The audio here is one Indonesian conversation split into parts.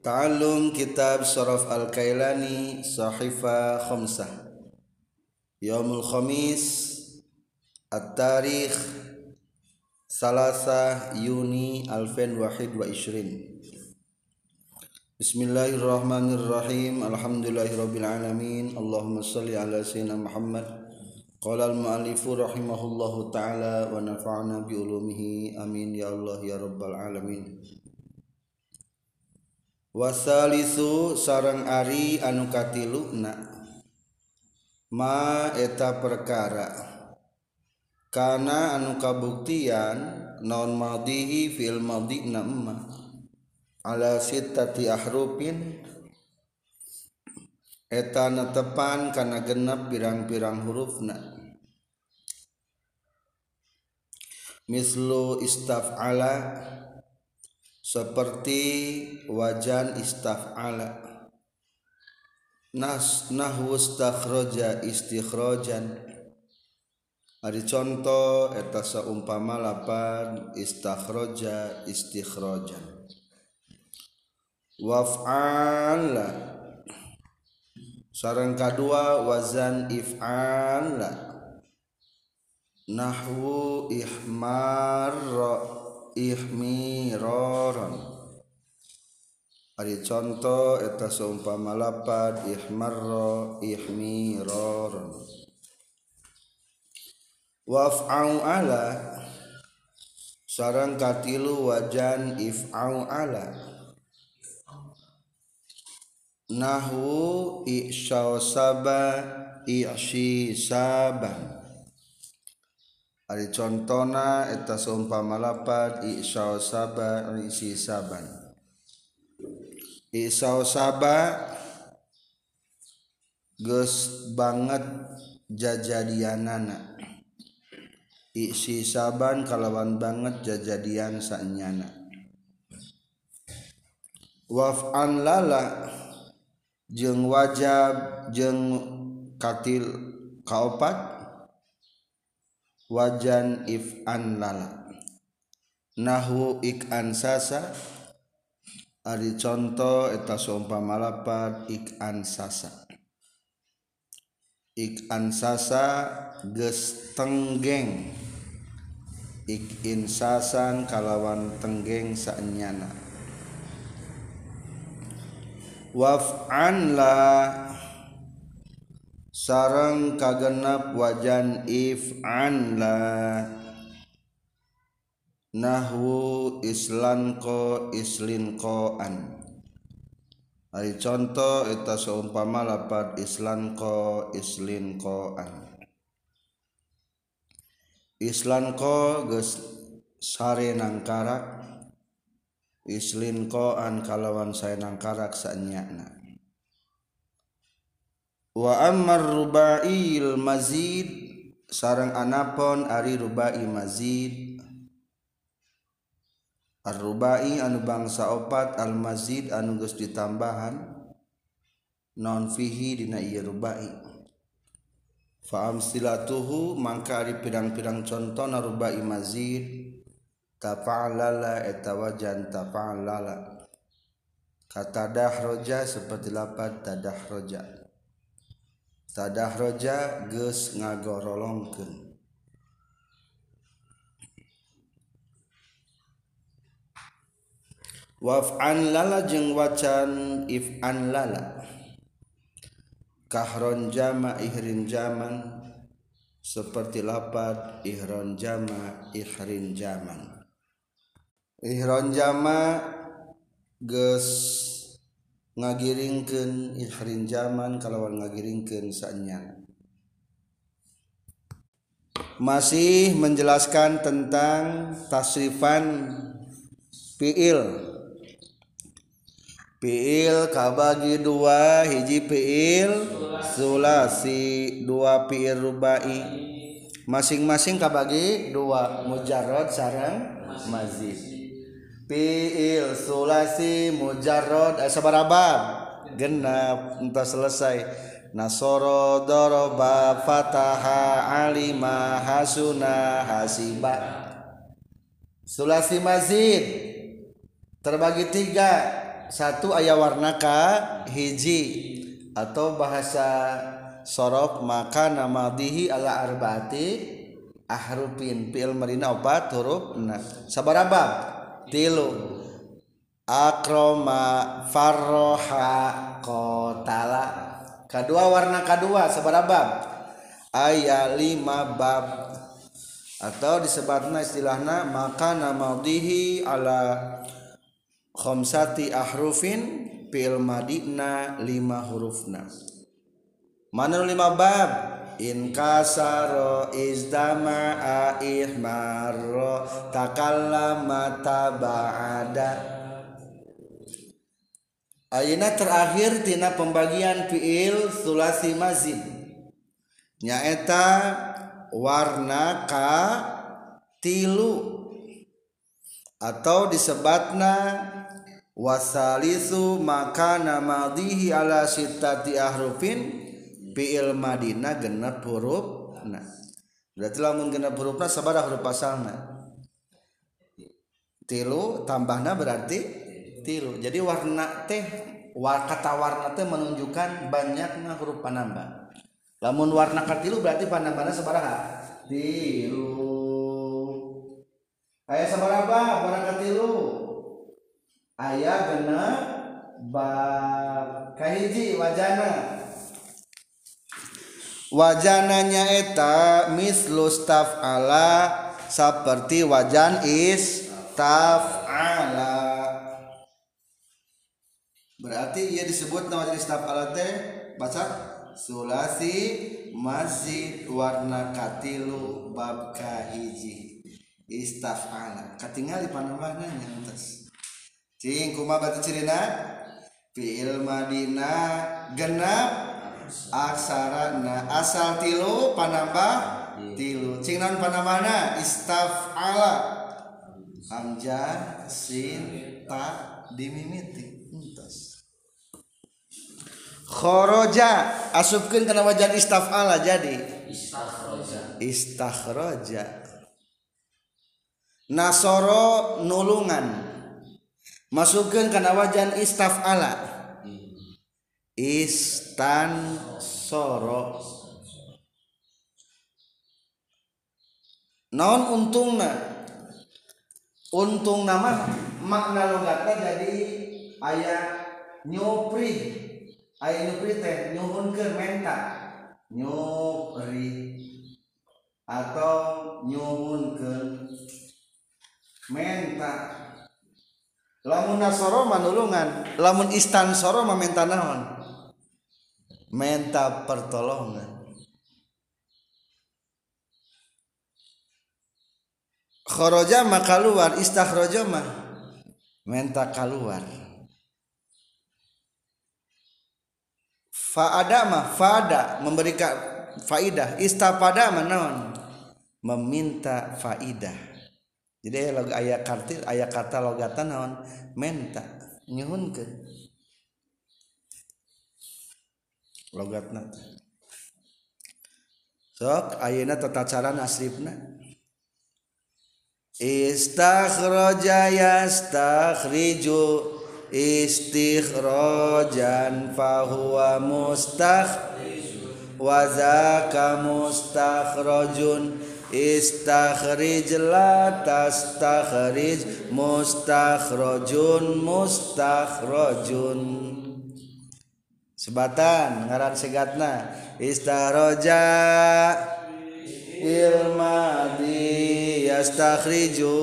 Ta'allum Kitab Syaraf Al-Kailani Sahifa Khamsah. Yaumul Khamis At-Tarikh Salasa Yuni Alfen Wahid wa Ishrin Bismillahirrahmanirrahim. Alhamdulillahirabbil alamin. Allahumma salli ala sayyidina Muhammad. Qala al-mu'allifu rahimahullahu ta'ala wa nafa'na bi ulumihi. Amin ya Allah ya rabbal alamin wasalisu sarang Ari anu Luna ma eta perkara. Karena anu kabuktian non madihi fil madi nama ala sitati ahrupin eta netepan karena genep pirang-pirang hurufna. Mislu istaf'ala. ala seperti wajan istaf'ala. Nas nahwu istakhraja istikhrajan Ari contoh eta saumpama lapan istakhraja istikhrajan waf'ala sarang kadua wazan if'ala nahwu ihmarra ihmiroron. Ari contoh eta seumpama lapad ihmarro ihmiroron. Waf'au ala sarang katilu wajan if'au ala. Nahwu i'syau saba i'syi saban Ari contona eta seumpama lapat isyaw saba isi saban. Isyaw saba geus banget jajadianana. Isi saban kalawan banget jajadian sanyana. Waf'an lala jeung wajab jeung katil kaopat wajan if'an lala nahu ik'an sasa ari contoh eta seumpama malapad ik'an sasa ik'an sasa geus tenggeng. Ik'in sasan kalawan tenggeng saenyana waf'an la sarang kagenap wajan if'an la. Nahwu islan ko islin ko an. Ari contoh eta seumpama lapat islan ko islin ko an. Islan ko geus sare ko an kalawan saya nangkarak sanyana wa ammar rubail mazid. Sarang anapon ari rubai mazid. Ar-rubai anu bangsa opat al mazid anu geus ditambahan. Non fihi dina ieu rubai fa amsilatuhu mangka ari pirang-pirang contoh rubai mazid. Tafa'alala eta wajan tafa'alala. Kata dahroja seperti lapat tadahroja tadahroja geus ngagorolongkeun. Waf'an lala jeung wacan if'an lala. Kahron jama ihrin jaman seperti lapad ihron jama ihrin jaman. Ihron jama geus ngagiringkeun ihrin zaman kalawan ngagiringkeun sanya. Masih menjelaskan tentang tasrifan fiil. Fiil kabagi dua hiji fiil sulasi dua fiil rubai. Masing-masing kabagi dua mujarrad sarang mazid fiil sulasi mujarrad. Eh, sabarabab genap entah selesai. Nasoro doroba fataha alima hasuna hasiba. Sulasi mazid. Terbagi tiga. Satu ayah warnaka hiji. Atau bahasa sorok maka nama dihi ala arbaati ahrufin. Fi'il marina opat huruf nah sabarabab tilu akroma farroha kotala. Kedua warna kedua sabarabab ayat lima bab. Atau disebutnya istilahnya maka nama dihi ala khamsati ahrufin fil madina lima hurufna. Mana lima bab inkasaro izdama ihmarro takallama tabaada Ayeuna terakhir tina pembagian fiil sulasi mazid nyaeta warna ka tilu atau disebatna wasalisu maka namadihi ala sitati ahrufin fiil Madinah genep huruf nah berarti lamun genep hurufna sabaraha huruf asalna tilu tambahna berarti tilu. Jadi warna teh kata warna teh menunjukkan banyaknya huruf panambah. Lamun warna katilu berarti panambahna sabaraha tilu. Ayah sabaraha warna katilu ayah genep bab kahiji wajana wajananya eta mislu ala seperti wajan is ala berarti ia disebut nama wajan ala teh baca sulasi masjid warna katilu bab kahiji. Istaf'ala. Katingali panambahna yang atas. Cing kuma batu cirina? Fiil madina genap aksara na asal tilu panambah tilu. Cing non panambahna? Ala. Hamzah sin ta dimimiti. Entos. Khoroja. Asupkeun kana wajan ala jadi. Istakhroja. Istakhroja. Nasoro nulungan. Masukkan karena wajan istaf ala istan soro non untungna. Untung nama makna logatnya jadi ayat nyopri ayat nyopri teh nyuhun ke menta. Nyopri atau nyuhun ke menta. Lamun nasoro manulungan lamun istan soro meminta naon menta pertolongan. Khoroja mah keluar istakhroja mah menta keluar faada mah faada memberikan faidah. Istapada naon? Meminta faidah. Jadi ayat kartil ayat kata logatan naon? Menta nyuhunkeun logatna. Sok ayeuna tata cara nasrifna istakhraja yastakhriju istikhrajan fahuwa mustakh wa zaka mustakhrajun istakhrij la tastakhrij mustakhrajun mustakhrajun sebatan ngaran segatna. Istaroja ilmadi yastakhriju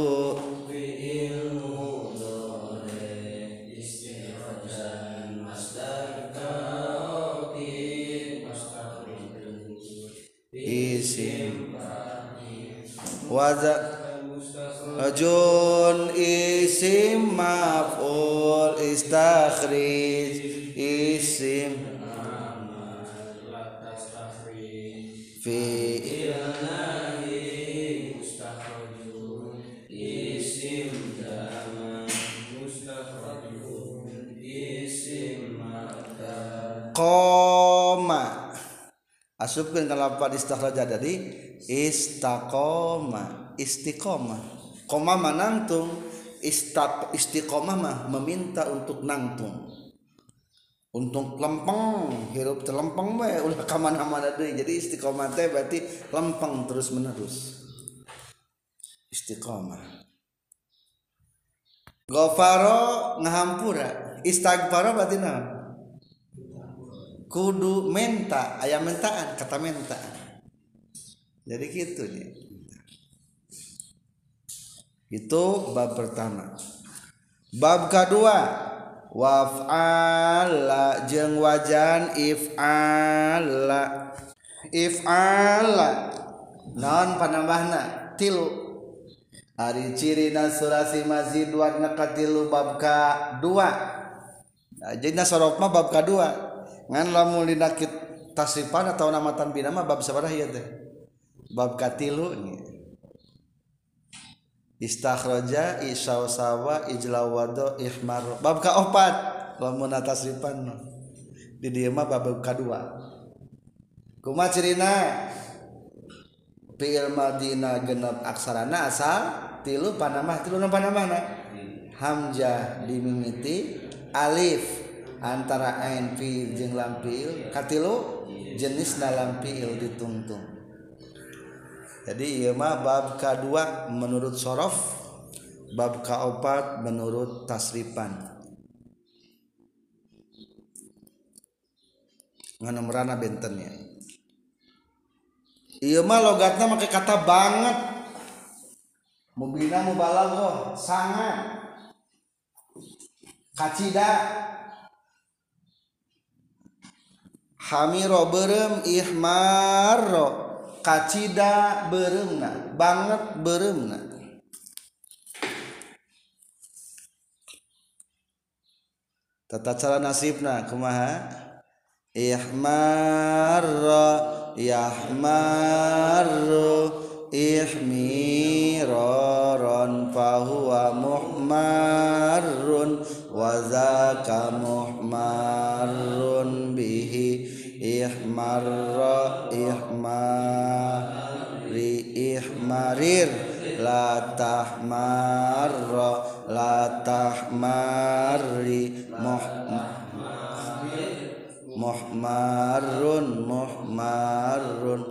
waza Ajun isim maf'ul istakhrij isim. Fi koma asupkan kalau lafaz istakhraja tadi istaqoma istiqomah koma manantung. Istab istiqomah mah meminta untuk nangtung untuk lempeng hirup terlempeng mah ulah ke mana-mana deh. Jadi istiqomah teh berarti lempeng terus menerus istiqomah. Gofaro ngahampura. Istighfaro berarti naon kudu menta ayam mentaan kata mentaan. Jadi gitu nih. Itu bab pertama. Bab kedua waf'ala jeung wajan if'ala. If'ala. Non panambahna? Tilu. Ari cirina surasi mazid warna katilu bab ka dua nah, jadi sorok mah bab ka dua ngan lamun dina tasrifan atau nama tanbina mah bab sabaraha ieu teh. Bab katilu istakhraja isawsawa ijlawado ihmar. Bab kaopat. Lamun tasrifan di dieu mah bab kadua kumaha cirina? Fi'il madina genep aksarana asal tilu panamah tilu nu panamahna. Hamzah dimimiti alif antara ain fi'il jeung lam fi'il katilu jenis dalam fi'il ditungtung. Jadi iya mah bab kedua menurut sorof bab keempat menurut tasrifan nganomrana bentennya iya mah logatnya pakai kata banget. Mubina mubalaghah sangat. Kacida. Hamiro berem ihmaro kacida beremna banget beremna. Tata cara nasibna kumaha? Ihmarra yahmarru ihmiraran fahuwa muhmarrun wa zaka muhmarrun. bihi ihmarra ihmari ihmarir. La tahmarra la tahmari muhmarun muhmarun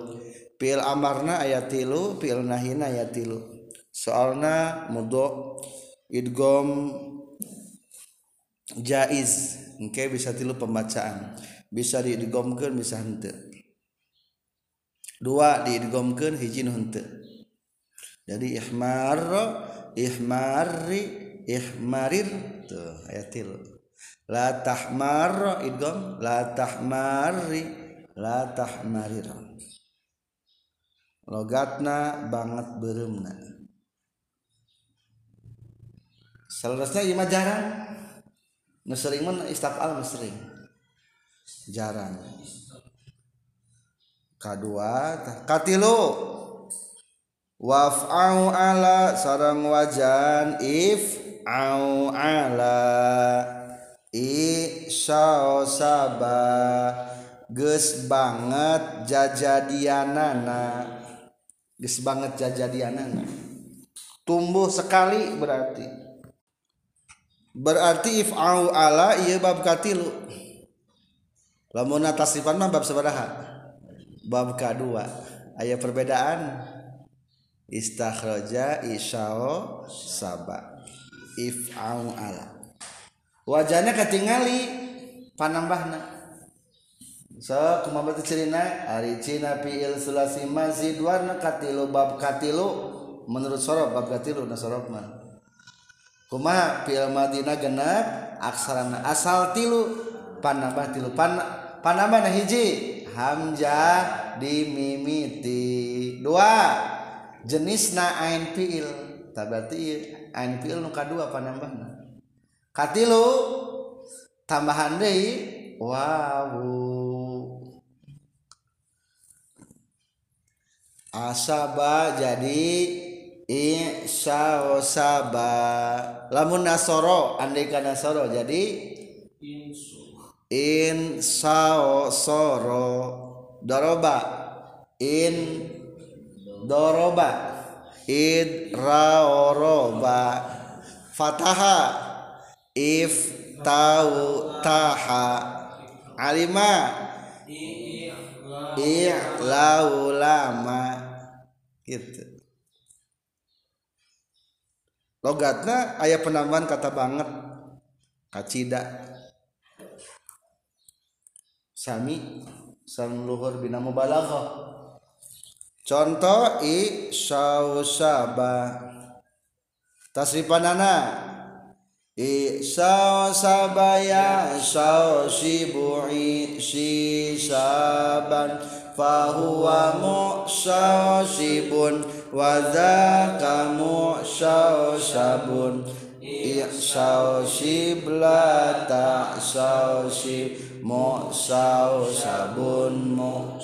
pil amarna ayat tilu pil nahina ayat tilu. Soalna mudho idgom jaiz. Engke bisa tilu pembacaan bisa diidgomkeun bisa henteu dua diidgomkeun hiji nu henteu jadi ihmar ihmari ihmarir. Tuh ayat tilu. La tahmar idgom la tahmari la tahmarir. Logatna banget beremna. Selanjutnya ima jarang? Nu sering mun istafal sering jarang. Kedua katilu. Waf'au ala sarang wajan if au ala. Isyao saba ges banget jajadianana. Ges banget jajadianana. Tumbuh sekali berarti. Berarti if au ala iya bab katilu lamun tasrifan mah bab sabaraha? Bab kedua. Aya perbedaan. Istakhraja isyao saba. If'au ala. Wajahnya ketingali panambahna. So kumaha cerina? Ari cina fiil sulasi mazid warna katilu bab katilu. Menurut sorob bab katilu na sorob mah. Kumaha fiil madina genap aksarana asal tilu. Panambah tilu pan panama nah hiji. Hamzah dimimiti dua jenis na ain fiil. Tak berarti ain fiil nu kadua panambahna katilu tambahan deui wawu. Asaba jadi insya saba. Lamun nasoro andai kana nasoro jadi in sao soro daroba in doroba. Id raoroba fataha. If tau taha. Alima. I'laulama. Gitu. Logatna ayah penambahan kata banget. Kacida. Sami sang luhur bina mubalaghah contoh i sausaba tasrifanana i sausabaya sausibu'i sisaban fahuwa mu'sausibun wa dzaka mu'sausabun la ta'sausib mo saus sabun mo.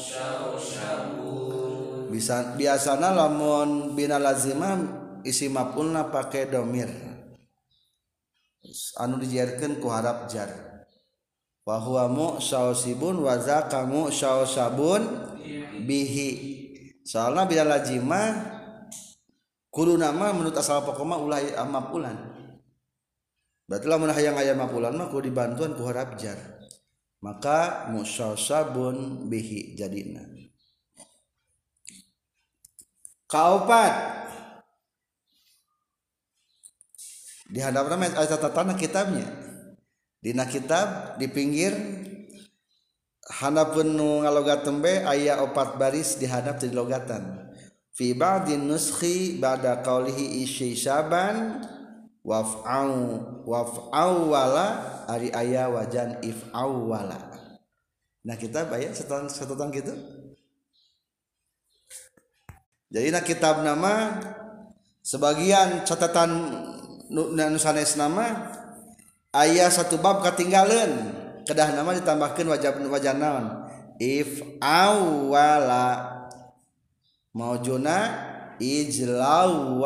Bisa biasana lamun bina lazimah isi mapunna pakai domir. Anu dijarkan ku harap jar. Bahwa mu sausibun waza kamu sausabun bihi. Soalnya bila lazimah kudu nama menurut asal pokoknya ulai amapulan berarti lamun hayang ayam mapulan mah kudu dibantuan ku harap jar. maka musosabun bihi jadina. Kaopat. Di hadapan ayat tatana kitabnya. Dina kitab di pinggir. Hanapun nu ngalogat tembe aya opat baris dihadap di logatan fi ba'din nuskhi ba'da qaulihi isyaisaban waf'au waf'au wala ari aya wajan if'au wala. Nah kitab aya setan setan gitu? Jadi nah kitab nama sebagian catatan nusanes nama ayah satu bab ketinggalan kedah nama ditambahkan wajah wajah naon? If awala maujuna ijlau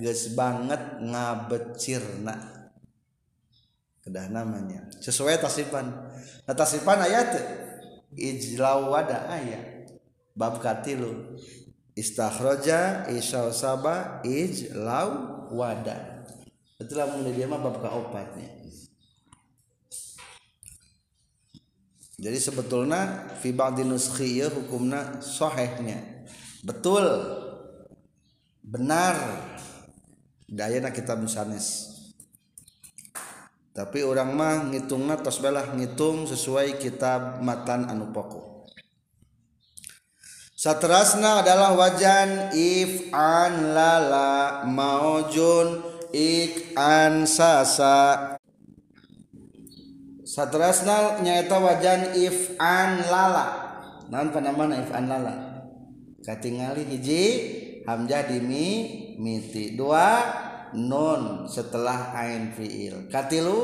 ges banget ngabecirna. Kedah namanya. Sesuai tasifan. Nah tasifan ayat ijlau wada ayat bab katilu. Istakhroja isyaw saba ijlau wada. Itulah mulai dia mah bab kaopatnya. Jadi sebetulnya fi ba'di nuskhi hukumna sahihnya betul. Benar dayana kitab musanes tapi orang mah ngitungna tos belah ngitung sesuai kitab matan anu pokok. Satrasna adalah wajan if an lala maujun ik an sasa Satrasna nyaeta wajan if an lala naon panamana if an lala Katingali hiji? Hamzah dimi miti. Dua nun setelah ain fiil. Katilu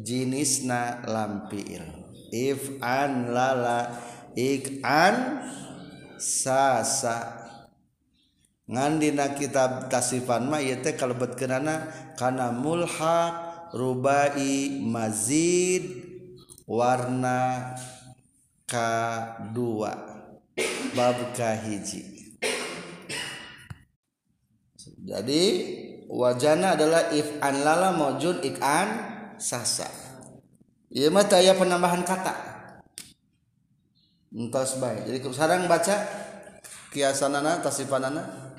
jinisna lam fiil. If an lala ik an sasa ngandina kitab tasifan mah ieu teh kalebetkeunana kana mulhaq rubai mazid warna kadua bab kahiji jadi wajana adalah if an lala maujud ikan sasa. Ieu mah aya penambahan kata. Entos bae. Jadi sarang baca kiasanana tasifanana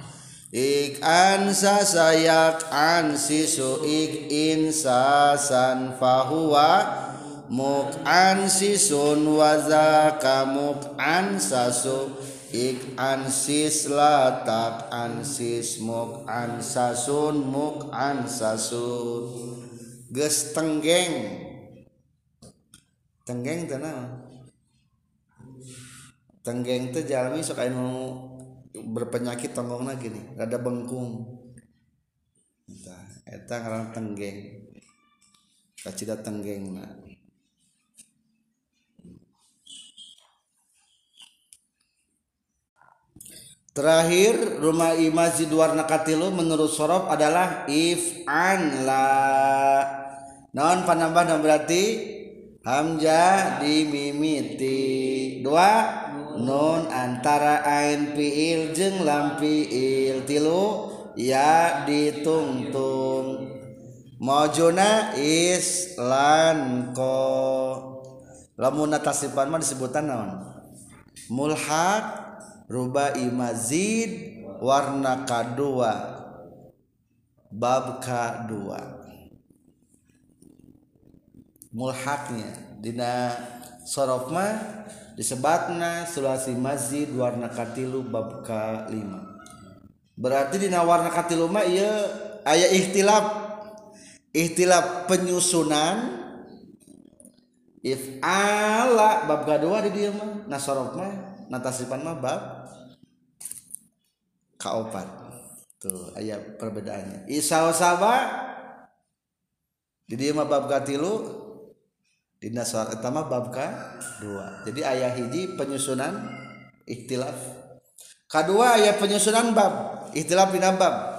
ik an sasayak an sisu ik insasan fahuwa. Muk an sisun wazaka muk an sasu ik an sis latak an sis muk an sasun muk an sasun ges tenggeng. Tenggeng tenang tenggeng teh jalmi sok anu berpenyakit tonggongna gini rada bengkung. Eta ngaran tenggeng. Kacida tenggengna Terakhir rumah masjid warna katilu menurut sorof adalah if an la non penambahan berarti? Hamzah dimimiti. Dua nun antara ain fiil jeung lam fiil. Tilu ya ditungtung. Mojuna islan ko. Lamun tasipan mah disebutan naon? Mulhaq rubai mazid warna kadua. Bab kadua. Mulhaqnya dina sorof mah disebatna sulasi mazid warna katilu bab ka lima berarti dina warna katilu mah iya ayat ikhtilaf. Ikhtilaf penyusunan if ala bab kedua di dia mah. Nasorof mah natasipan mah bab kaopat. Tuh ayat perbedaannya. Isal saba di dia mah bab katilu dina surat etama bab ka dua. Jadi ayat hiji penyusunan ikhtilaf. Kedua ayat penyusunan bab ikhtilaf dina bab.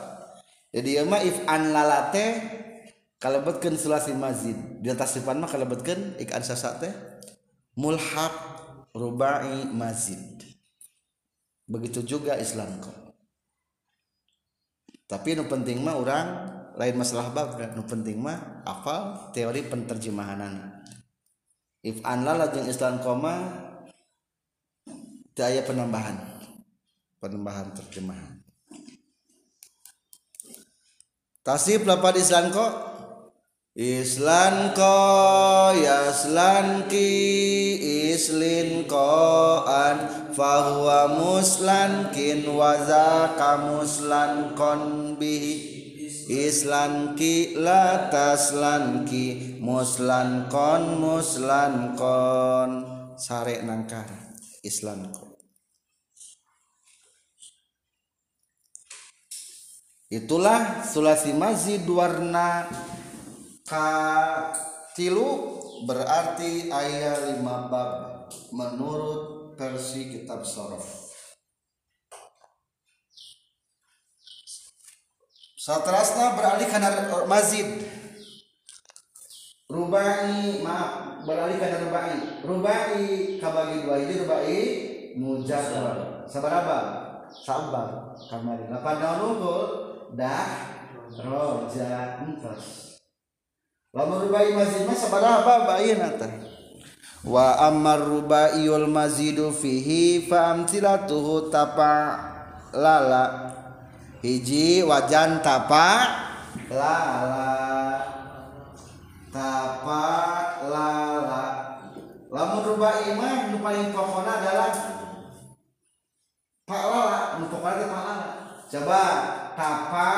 Jadi ieu mah if an lalate kalebetkeun sulasi mazid di atas sifat mah kalebetkeun ik an sasa teh mulhaq rubai mazid begitu juga Islam kok tapi nu penting mah orang lain masalah bab nu penting mah apa teori penterjemahanan if anlala jeung islam koma daya penambahan. Penambahan terjemahan. Tasib lapad islam kok Islan ko yaslan ki islin ko an fahuwa muslan kin waza kamuslan kon bihi. Islan ki la taslan ki muslan kon muslan kon. Sare nangkar Islan kon itulah sulasi mazid warna ka tilu berarti ayat lima bab menurut versi kitab sorof Satrasna beralih karena mazid. Rubai maaf beralih karena rubai. Rubai kabagi dua ini rubai mujarrad. Sabaraba? Sabar kamari. Lapan daun unggul dah roja entos. Lamun rubai mazid mah sabaraba bayin atah. Wa ammar rubaiyul mazidu fihi fa amtilatuhu tapa lala. Hiji wajan tapa lala. Tapa lala. Lamun rubai mah nu paling pokokna adalah pak lala. Nu pokokna teh pak lala. Coba tapa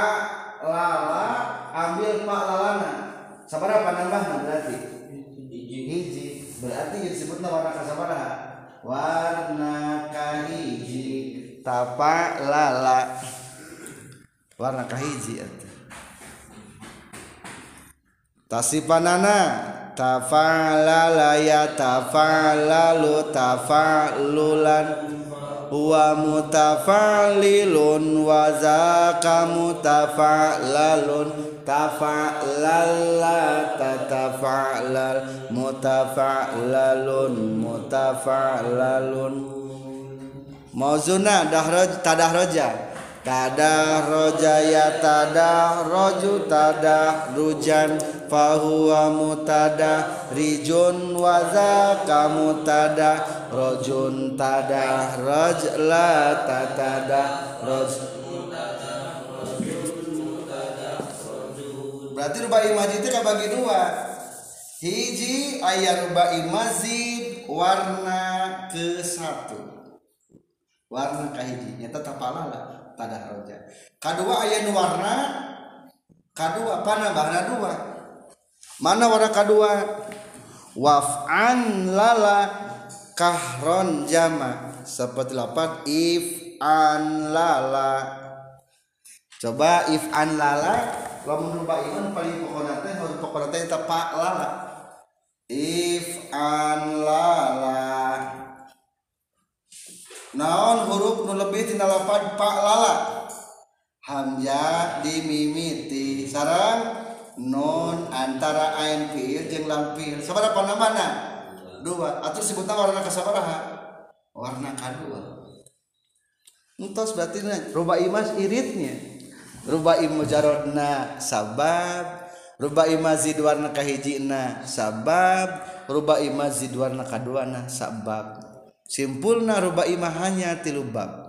lala ambil pak lalana. Sabaraha nambahna berarti berarti disebutna warna kasabaraha warna kahiji. Tapa lala. Warna kahiji tasipanana tafa'ala ya tafa'lalu tafa'lulan wa mutafa'lilun wa zaka mutafa'lalun tafa'lalla tatafa'lal mutafa'lalun mutafa'lalun. Mauzuna dahraj tadahraja tadah rojaya tadah roju tadah rujan fahuwa mutadah rijun waza kamu tadah rojun tadah roj la tatada roj berarti rubai mazid itu bagi dua. Hiji ayat rubai mazid warna ke satu warna kahiji nyata tapalala pada roja kedua ayat warna kedua apa bahana dua. Mana warna kedua waf'an lala kahron jama. Seperti lapat if an lala coba if an lala lamun rubah iman paling pokoknya teh harus pokoknya teh tepak lala. If an lala. Naon huruf nu lebih tina lapan pak lala? Hamzah dimimiti sarang non antara ain fiil jeung lam fiil. Sabaraha mana dua. Atau sebutna warna kasabaraha? Warna kadua. Entos berarti ruba imas iritnya rubai mujarodna sabab rubai mazid warna kahijina sabab rubai mazid warna kaduana sabab. Simpulna rubai mah hanya tilu bab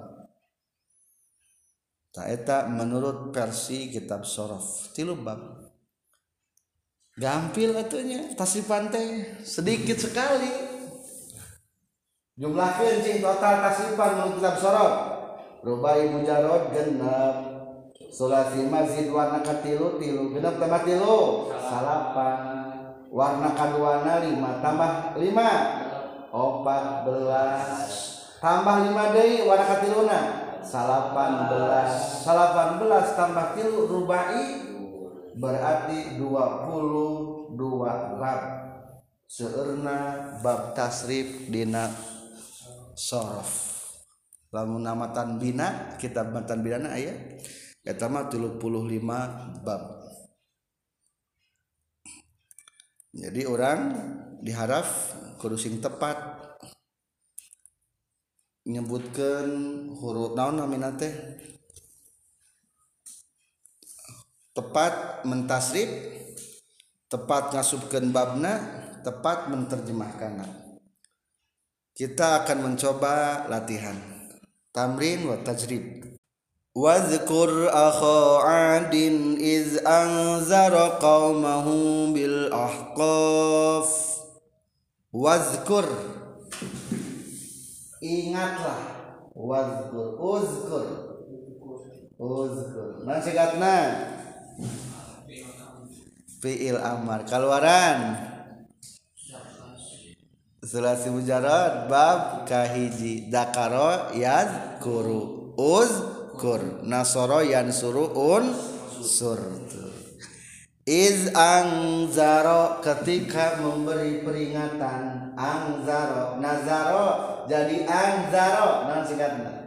taeta menurut versi kitab sorof tilu bab gampil atunya tasipan teh sedikit sekali. Jumlahkeun cing total tasipan menurut kitab sorof. Rubai mujarod genap Sulasi masjid warna katilu tilu. Genap tambah tilu salapan. Warna kaduana lima. Tambah lima? Opat belas. Tambah lima deh warna katiluna? Salapan belas. Salapan belas. Tambah tilu rubai? Berarti dua puluh dua lap seerna bab tasrif dina sorof. Lamun namatan bina kitab matan bina ayat eta mah 35 bab. Jadi orang diharap kudu sing tepat. Menyebutkan huruf naon namina teh tepat mentasrif tepat ngasubkeun babna tepat menterjemahkanna. Kita akan mencoba latihan. Tamrin wa tajrib Akha 'adin iz anzara qaumahu bil ahqaf Wadhkur Ingatlah. Wadhkur Uzkur Uzkur Nah sigatna Fi'il amar Keluaran. Sulasi mujarad bab kahiji. Dakaro kuru uz kur nasoro suru un sur. Iz angzaro ketika memberi peringatan angzaro nazaro jadi angzaro nan singkatnya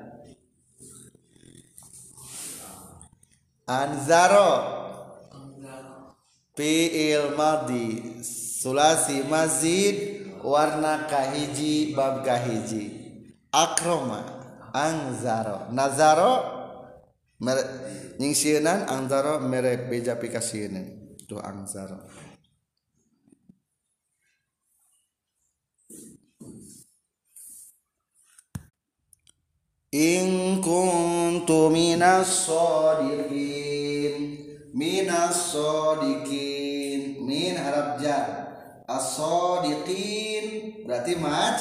anzaro fi'il madi. Sulasi mazid warna kahiji bab kahiji. Akroma. Angzaro nazaro nyingsieunan angzaro merek beja pikasieun tu angzaro In kuntu minas sodikin Minas sodikin Min harap jar. As-sadiqin berarti maj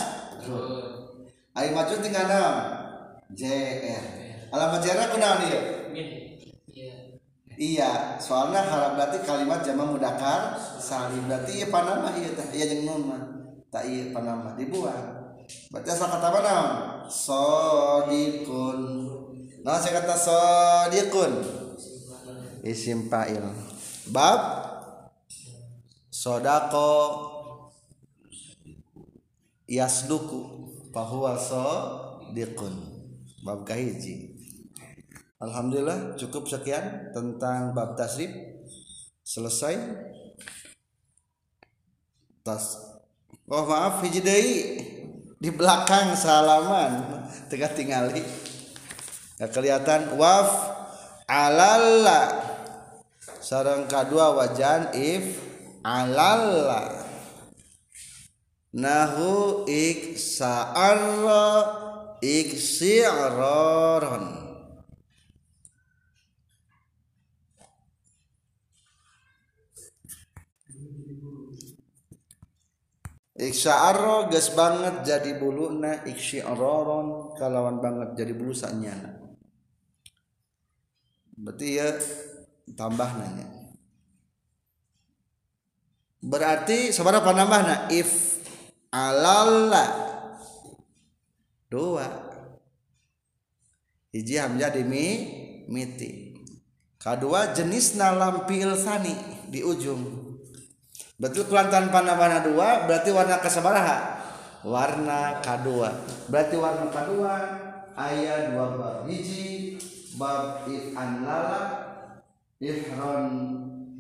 ai maju tinggal naon jr alamat jr kunaon ieu iya. Soalnya harap berarti kalimat jama mudakar salim. Berarti iya panama iya teh iya jeung nun mah. Tak iya panama dibuang. Berarti asal kata apa naon sodikun. Nah saya kata sodikun. Isim fa'il. Bab? Sodako. Yasduku. Bahwa sodikun. Bab kahiji Alhamdulillah cukup sekian tentang bab tasrif. Selesai. Tas. Oh maaf hiji di belakang salaman. Tengah tingali. Ya kelihatan. Waf. Alalla. Sarang kedua wajan if. Alalla. Nahu iksa'arra iksi'raron Iksa'arro ges banget jadi buluna iksi'raron kalawan banget jadi bulu sanyana. Berarti ya tambah nanya berarti seberapa nambahna? If alalla. Dua. Hiji hamzah demi miti. Kedua jenis nalam fi'il sani di ujung betul kulantan panambahna dua berarti warna kesabaraha warna kedua. Berarti warna kedua ayat dua bab hiji bab if anlala ihron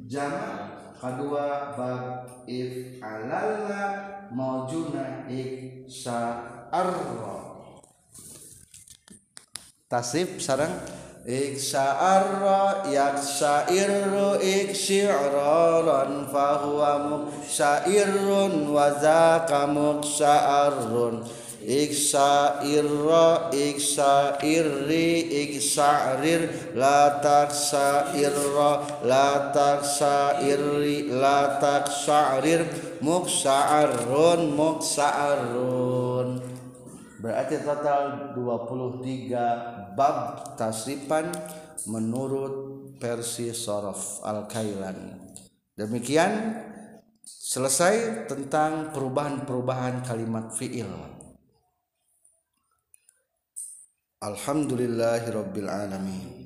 jama' kedua bab if alalla maujuna ik arro tasif sarang Iksa'arra yaksa'irru iksi'raran fahuwa muksa'irrun wa zaka muksa'arrun. Iksa'irra iksa'irri iksa'rir la taksa'irra la taksa'irri la taksa'rir muksa'arrun muksa'arrun. Berarti total 23 bab tasripan menurut versi Sorof Al-Kailani. Demikian selesai tentang perubahan-perubahan kalimat fi'il. Alhamdulillahirabbil alamin